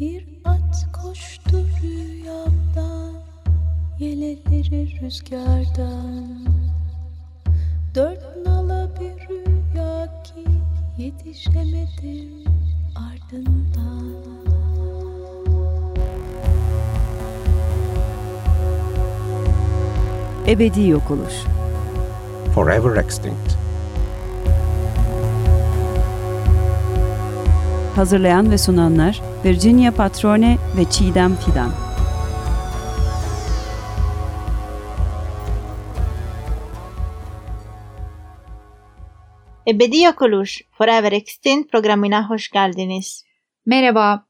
Bir at koştu rüyamda Yeleleri rüzgardan Dört nala bir rüya ki Yetişemedim ardından Ebedi yok oluş. Forever extinct. Hazırlayan ve sunanlar Virginia Patrone ve Çiğdem Fidan. Ebedi Yok Oluş Forever Extinct programına hoş geldiniz. Merhaba.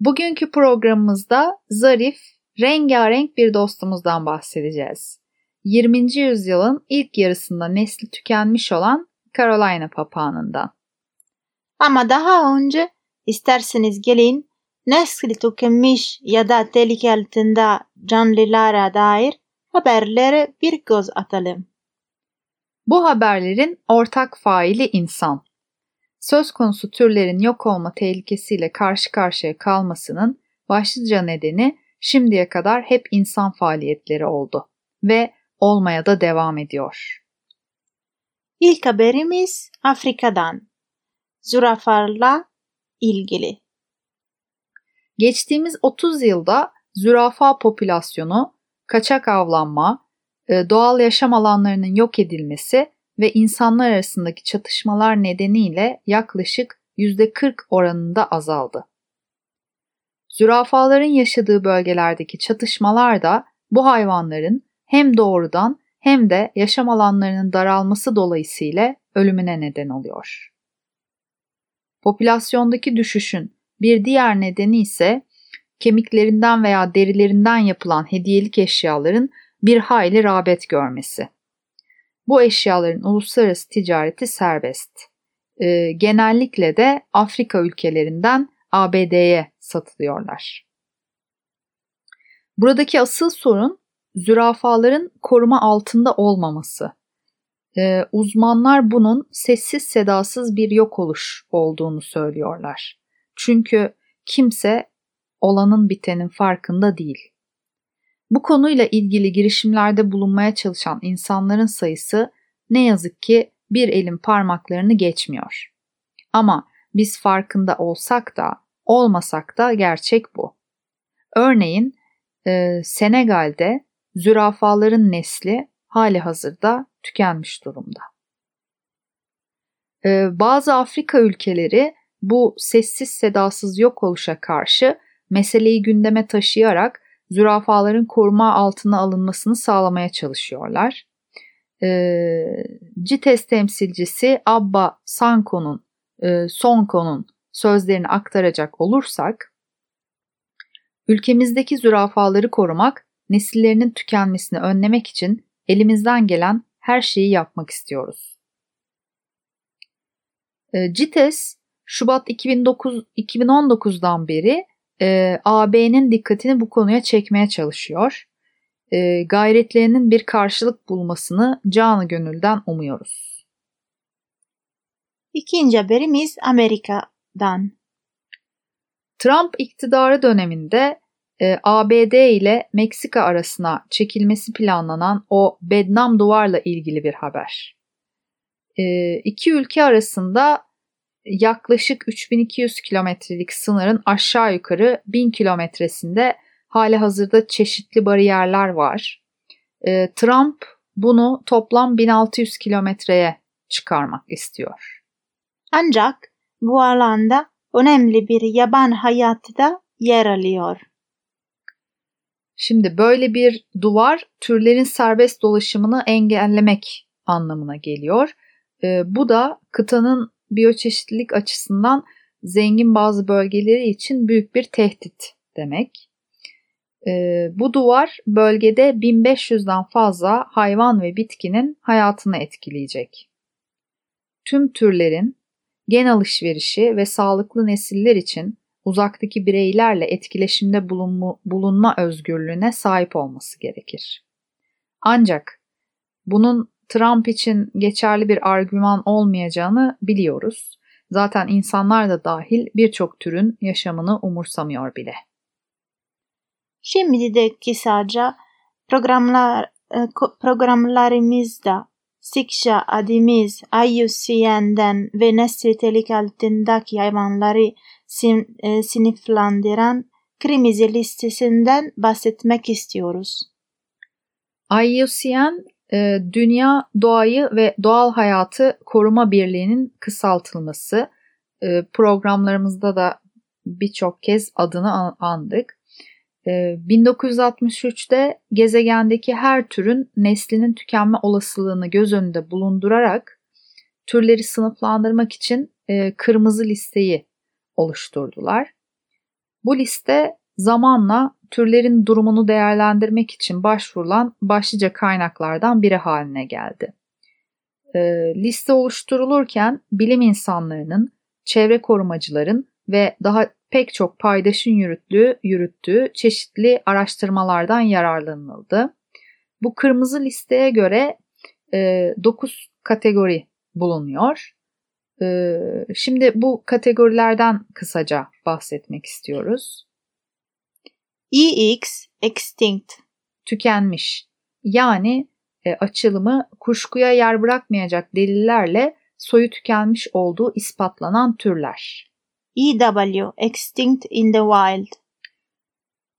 Bugünkü programımızda zarif, rengarenk bir dostumuzdan bahsedeceğiz. 20. yüzyılın ilk yarısında nesli tükenmiş olan Carolina papağanından. Ama daha önce isterseniz gelin nesli tükenmiş ya da tehlike altında canlılara dair haberlere bir göz atalım. Bu haberlerin ortak faili insan. Söz konusu türlerin yok olma tehlikesiyle karşı karşıya kalmasının başlıca nedeni şimdiye kadar hep insan faaliyetleri oldu ve olmaya da devam ediyor. İlk haberimiz Afrika'dan. Zürafalarla ilgili. Geçtiğimiz 30 yılda zürafa popülasyonu, kaçak avlanma, e, doğal yaşam alanlarının yok edilmesi ve insanlar arasındaki çatışmalar nedeniyle yaklaşık %40 oranında azaldı. Zürafaların yaşadığı bölgelerdeki çatışmalar da bu hayvanların hem doğrudan hem de yaşam alanlarının daralması dolayısıyla ölümüne neden oluyor. Popülasyondaki düşüşün bir diğer nedeni ise kemiklerinden veya derilerinden yapılan hediyelik eşyaların bir hayli rağbet görmesi. Bu eşyaların uluslararası ticareti serbest. Ee, genellikle de Afrika ülkelerinden ABD'ye satılıyorlar. Buradaki asıl sorun zürafaların koruma altında olmaması. Ee, uzmanlar bunun sessiz sedasız bir yok oluş olduğunu söylüyorlar. Çünkü kimse olanın bitenin farkında değil. Bu konuyla ilgili girişimlerde bulunmaya çalışan insanların sayısı ne yazık ki bir elin parmaklarını geçmiyor. Ama biz farkında olsak da olmasak da gerçek bu. Örneğin e, Senegal'de zürafaların nesli hali hazırda tükenmiş durumda. E, bazı Afrika ülkeleri bu sessiz sedasız yok oluşa karşı meseleyi gündeme taşıyarak zürafaların koruma altına alınmasını sağlamaya çalışıyorlar. E, CITES temsilcisi Abba Sanko'nun, e, Sonko'nun sözlerini aktaracak olursak, ülkemizdeki zürafaları korumak, nesillerinin tükenmesini önlemek için elimizden gelen her şeyi yapmak istiyoruz. E, CITES, Şubat 2009, 2019'dan beri e, AB'nin dikkatini bu konuya çekmeye çalışıyor. E, gayretlerinin bir karşılık bulmasını canı gönülden umuyoruz. İkinci haberimiz Amerika'dan. Trump iktidarı döneminde e, ABD ile Meksika arasına çekilmesi planlanan o bednam duvarla ilgili bir haber. E, iki ülke arasında yaklaşık 3200 kilometrelik sınırın aşağı yukarı 1000 kilometresinde hali hazırda çeşitli bariyerler var. E, Trump bunu toplam 1600 kilometreye çıkarmak istiyor. Ancak bu alanda önemli bir yaban hayatı da yer alıyor. Şimdi böyle bir duvar türlerin serbest dolaşımını engellemek anlamına geliyor. E, bu da kıtanın biyoçeşitlilik açısından zengin bazı bölgeleri için büyük bir tehdit demek. E, bu duvar bölgede 1500'den fazla hayvan ve bitkinin hayatını etkileyecek. Tüm türlerin gen alışverişi ve sağlıklı nesiller için uzaktaki bireylerle etkileşimde bulunma, bulunma özgürlüğüne sahip olması gerekir. Ancak bunun Trump için geçerli bir argüman olmayacağını biliyoruz Zaten insanlar da dahil birçok türün yaşamını umursamıyor bile. Şimdi de kısaca programlar, e, programlarımızda Siksha adımız IUCN'den ve nesli tehlike altındaki hayvanları sin, e, sınıflandıran kırmızı listesinden bahsetmek istiyoruz. IUCN, e, Dünya Doğayı ve Doğal Hayatı Koruma Birliği'nin kısaltılması. E, programlarımızda da birçok kez adını andık. 1963'te ee, gezegendeki her türün neslinin tükenme olasılığını göz önünde bulundurarak türleri sınıflandırmak için e, kırmızı listeyi oluşturdular. Bu liste zamanla türlerin durumunu değerlendirmek için başvurulan başlıca kaynaklardan biri haline geldi. E, liste oluşturulurken bilim insanlarının, çevre korumacıların ve daha pek çok paydaşın yürüttüğü, yürüttüğü çeşitli araştırmalardan yararlanıldı. Bu kırmızı listeye göre e, 9 kategori bulunuyor. E, şimdi bu kategorilerden kısaca bahsetmek istiyoruz. EX, extinct. Tükenmiş. Yani e, açılımı kuşkuya yer bırakmayacak delillerle soyu tükenmiş olduğu ispatlanan türler. EW Extinct in the Wild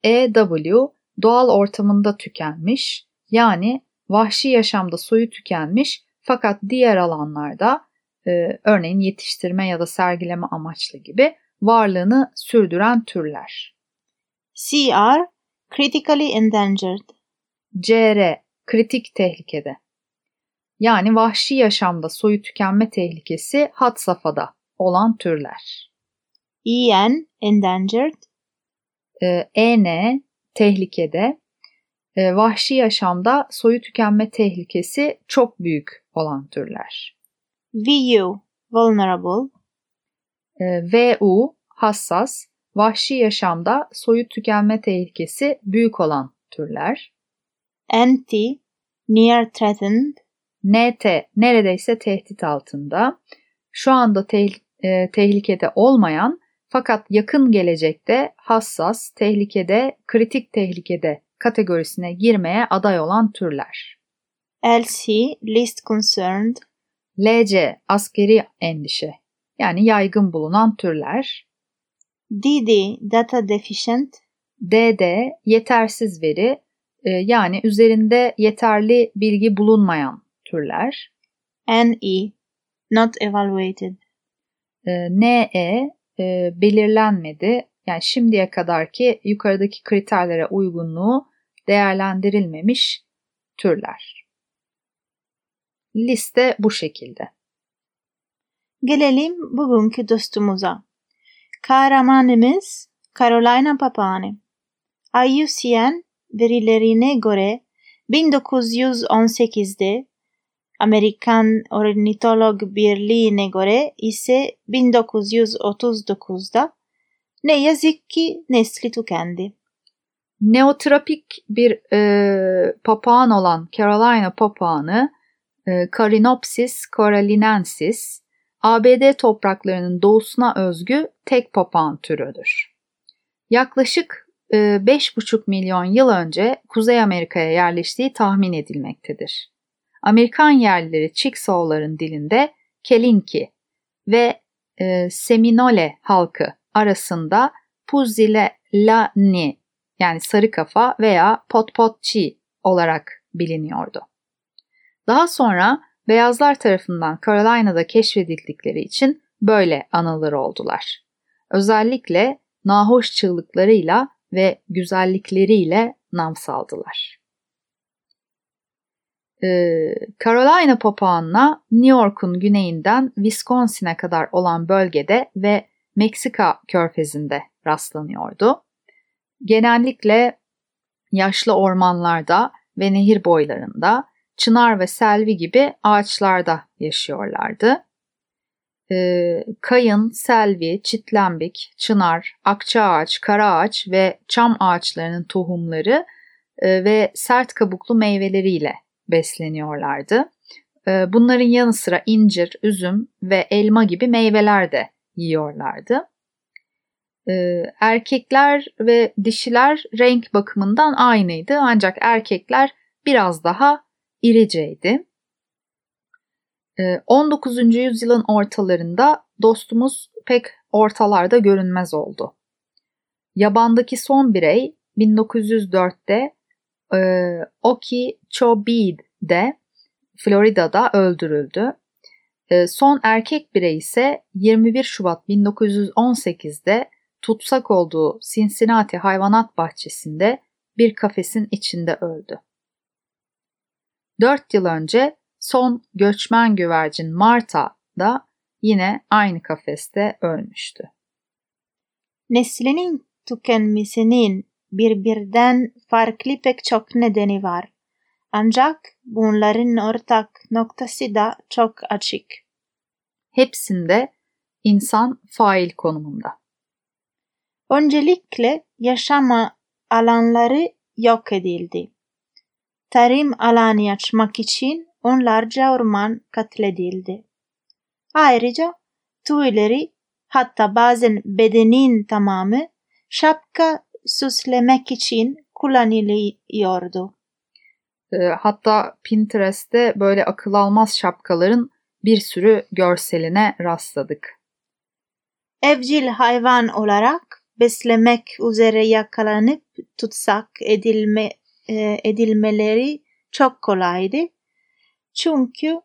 EW doğal ortamında tükenmiş yani vahşi yaşamda soyu tükenmiş fakat diğer alanlarda e, örneğin yetiştirme ya da sergileme amaçlı gibi varlığını sürdüren türler. CR Critically Endangered CR kritik tehlikede. Yani vahşi yaşamda soyu tükenme tehlikesi hat safhada olan türler. EN endangered. EN tehlikede. E, vahşi yaşamda soyu tükenme tehlikesi çok büyük olan türler. VU vulnerable. E, VU hassas. Vahşi yaşamda soyu tükenme tehlikesi büyük olan türler. NT near threatened. NT neredeyse tehdit altında. Şu anda te e, tehlikede olmayan fakat yakın gelecekte hassas, tehlikede, kritik tehlikede kategorisine girmeye aday olan türler. LC, least concerned. LC, askeri endişe. Yani yaygın bulunan türler. DD, data deficient. DD, yetersiz veri, e, yani üzerinde yeterli bilgi bulunmayan türler. NE, not evaluated. E, NE, e, belirlenmedi. Yani şimdiye kadarki yukarıdaki kriterlere uygunluğu değerlendirilmemiş türler. Liste bu şekilde. Gelelim bugünkü dostumuza. Kahramanımız Carolina Papani. IUCN verilerine göre 1918'de Amerikan Ornitolog Birliği'ne göre ise 1939'da ne yazık ki nesli tükendi. Neotropik bir e, papağan olan Carolina papağanı Carinopsis carolinensis ABD topraklarının doğusuna özgü tek papağan türüdür. Yaklaşık e, 5,5 milyon yıl önce Kuzey Amerika'ya yerleştiği tahmin edilmektedir. Amerikan yerlileri Chickasaو'ların dilinde Kelinki ve e, Seminole halkı arasında Puzzilani yani sarı kafa veya Potpotchi olarak biliniyordu. Daha sonra beyazlar tarafından Carolina'da keşfedildikleri için böyle anılır oldular. Özellikle nahoş çığlıklarıyla ve güzellikleriyle nam saldılar. Ee, Carolina papağanına New York'un güneyinden Wisconsin'e kadar olan bölgede ve Meksika körfezinde rastlanıyordu. Genellikle yaşlı ormanlarda ve nehir boylarında, çınar ve selvi gibi ağaçlarda yaşıyorlardı. Ee, kayın, selvi, çitlembik, çınar, akçaağaç, karaağaç ve çam ağaçlarının tohumları e, ve sert kabuklu meyveleriyle besleniyorlardı. e, bunların yanı sıra incir, üzüm ve elma gibi meyveler de yiyorlardı. E, erkekler ve dişiler renk bakımından aynıydı ancak erkekler biraz daha iriceydi. 19. E, yüzyılın ortalarında dostumuz pek ortalarda görünmez oldu. Yabandaki son birey 1904'te e, Okeechobee Florida'da öldürüldü. E, son erkek birey ise 21 Şubat 1918'de tutsak olduğu Cincinnati Hayvanat Bahçesi'nde bir kafesin içinde öldü. Dört yıl önce son göçmen güvercin Marta da yine aynı kafeste ölmüştü. Neslinin tükenmesinin birbirden farklı pek çok nedeni var. Ancak bunların ortak noktası da çok açık. Hepsinde insan fail konumunda. Öncelikle yaşama alanları yok edildi. Tarım alanı açmak için onlarca orman katledildi. Ayrıca tüyleri hatta bazen bedenin tamamı şapka süslemek için kullanılıyordu. Ee, hatta Pinterest'te böyle akıl almaz şapkaların bir sürü görseline rastladık. Evcil hayvan olarak beslemek üzere yakalanıp tutsak edilme, edilmeleri çok kolaydı. Çünkü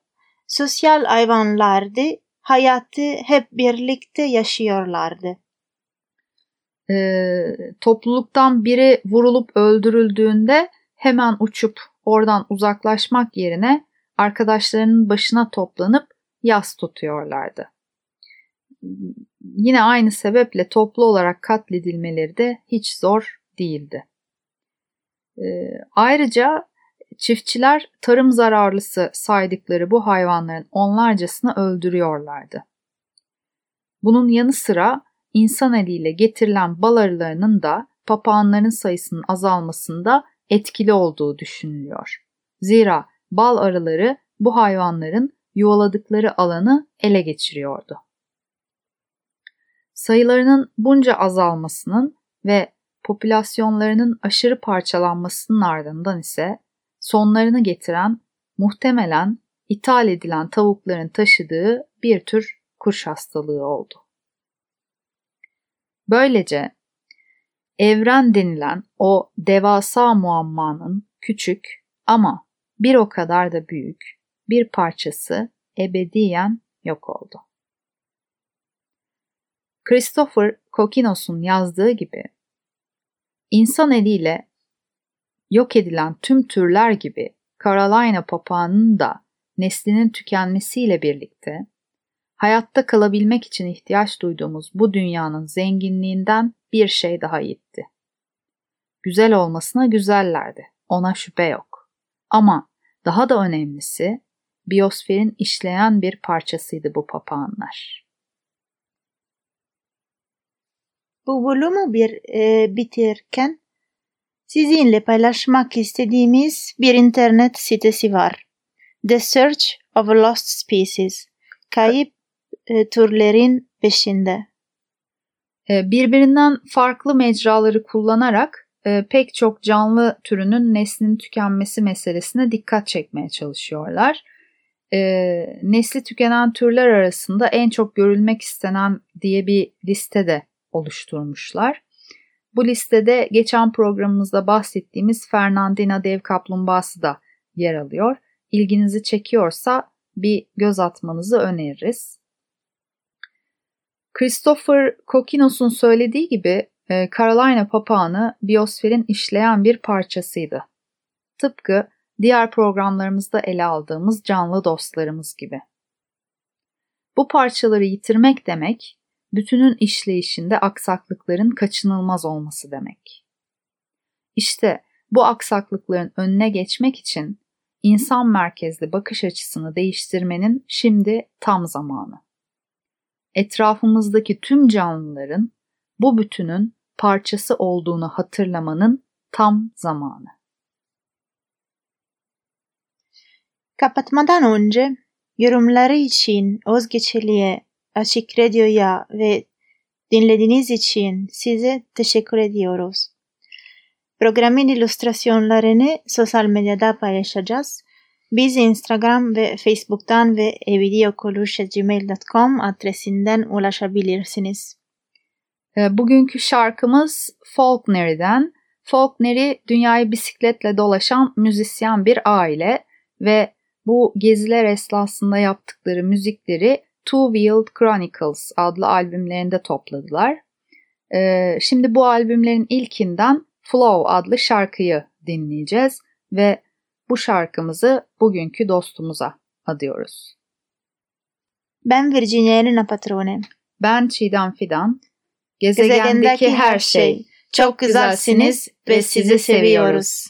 sosyal hayvanlardı, hayatı hep birlikte yaşıyorlardı. Ee, topluluktan biri vurulup öldürüldüğünde hemen uçup oradan uzaklaşmak yerine arkadaşlarının başına toplanıp yas tutuyorlardı. Yine aynı sebeple toplu olarak katledilmeleri de hiç zor değildi. Ee, ayrıca çiftçiler tarım zararlısı saydıkları bu hayvanların onlarcasını öldürüyorlardı. Bunun yanı sıra insan eliyle getirilen bal arılarının da papağanların sayısının azalmasında etkili olduğu düşünülüyor. Zira bal arıları bu hayvanların yuvaladıkları alanı ele geçiriyordu. Sayılarının bunca azalmasının ve popülasyonlarının aşırı parçalanmasının ardından ise sonlarını getiren muhtemelen ithal edilen tavukların taşıdığı bir tür kuş hastalığı oldu. Böylece evren denilen o devasa muammanın küçük ama bir o kadar da büyük bir parçası ebediyen yok oldu. Christopher Kokinos'un yazdığı gibi insan eliyle yok edilen tüm türler gibi Carolina papağanının da neslinin tükenmesiyle birlikte hayatta kalabilmek için ihtiyaç duyduğumuz bu dünyanın zenginliğinden bir şey daha gitti. Güzel olmasına güzellerdi. Ona şüphe yok. Ama daha da önemlisi biyosferin işleyen bir parçasıydı bu papağanlar. Bu bölümü bir e, bitirken sizinle paylaşmak istediğimiz bir internet sitesi var. The Search of Lost Species. Kayıp e, türlerin peşinde. E, birbirinden farklı mecraları kullanarak e, pek çok canlı türünün neslinin tükenmesi meselesine dikkat çekmeye çalışıyorlar. E, nesli tükenen türler arasında en çok görülmek istenen diye bir liste de oluşturmuşlar. Bu listede geçen programımızda bahsettiğimiz Fernandina dev kaplumbağası da yer alıyor. İlginizi çekiyorsa bir göz atmanızı öneririz. Christopher Kokinos'un söylediği gibi e, Carolina papağanı biyosferin işleyen bir parçasıydı. Tıpkı diğer programlarımızda ele aldığımız canlı dostlarımız gibi. Bu parçaları yitirmek demek, bütünün işleyişinde aksaklıkların kaçınılmaz olması demek. İşte bu aksaklıkların önüne geçmek için insan merkezli bakış açısını değiştirmenin şimdi tam zamanı etrafımızdaki tüm canlıların bu bütünün parçası olduğunu hatırlamanın tam zamanı. Kapatmadan önce yorumları için Özgeçeli'ye, Açık Radyo'ya ve dinlediğiniz için size teşekkür ediyoruz. Programın illüstrasyonlarını sosyal medyada paylaşacağız. Biz Instagram ve Facebook'tan ve evidiokoluş.gmail.com adresinden ulaşabilirsiniz. Ee, bugünkü şarkımız Faulkner'den. Faulkner'i dünyayı bisikletle dolaşan müzisyen bir aile ve bu geziler esnasında yaptıkları müzikleri Two Wheeled Chronicles adlı albümlerinde topladılar. Ee, şimdi bu albümlerin ilkinden Flow adlı şarkıyı dinleyeceğiz ve bu şarkımızı bugünkü dostumuza adıyoruz. Ben Virginia Elena Patrone. Ben Çiğdem Fidan. Gezegendeki her şey. Çok güzelsiniz ve sizi seviyoruz.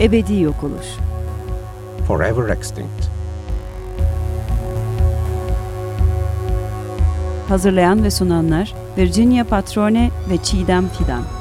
Ebedi yok olur. Forever extinct. Hazırlayan ve sunanlar Virginia Patrone ve Çiğdem Fidan.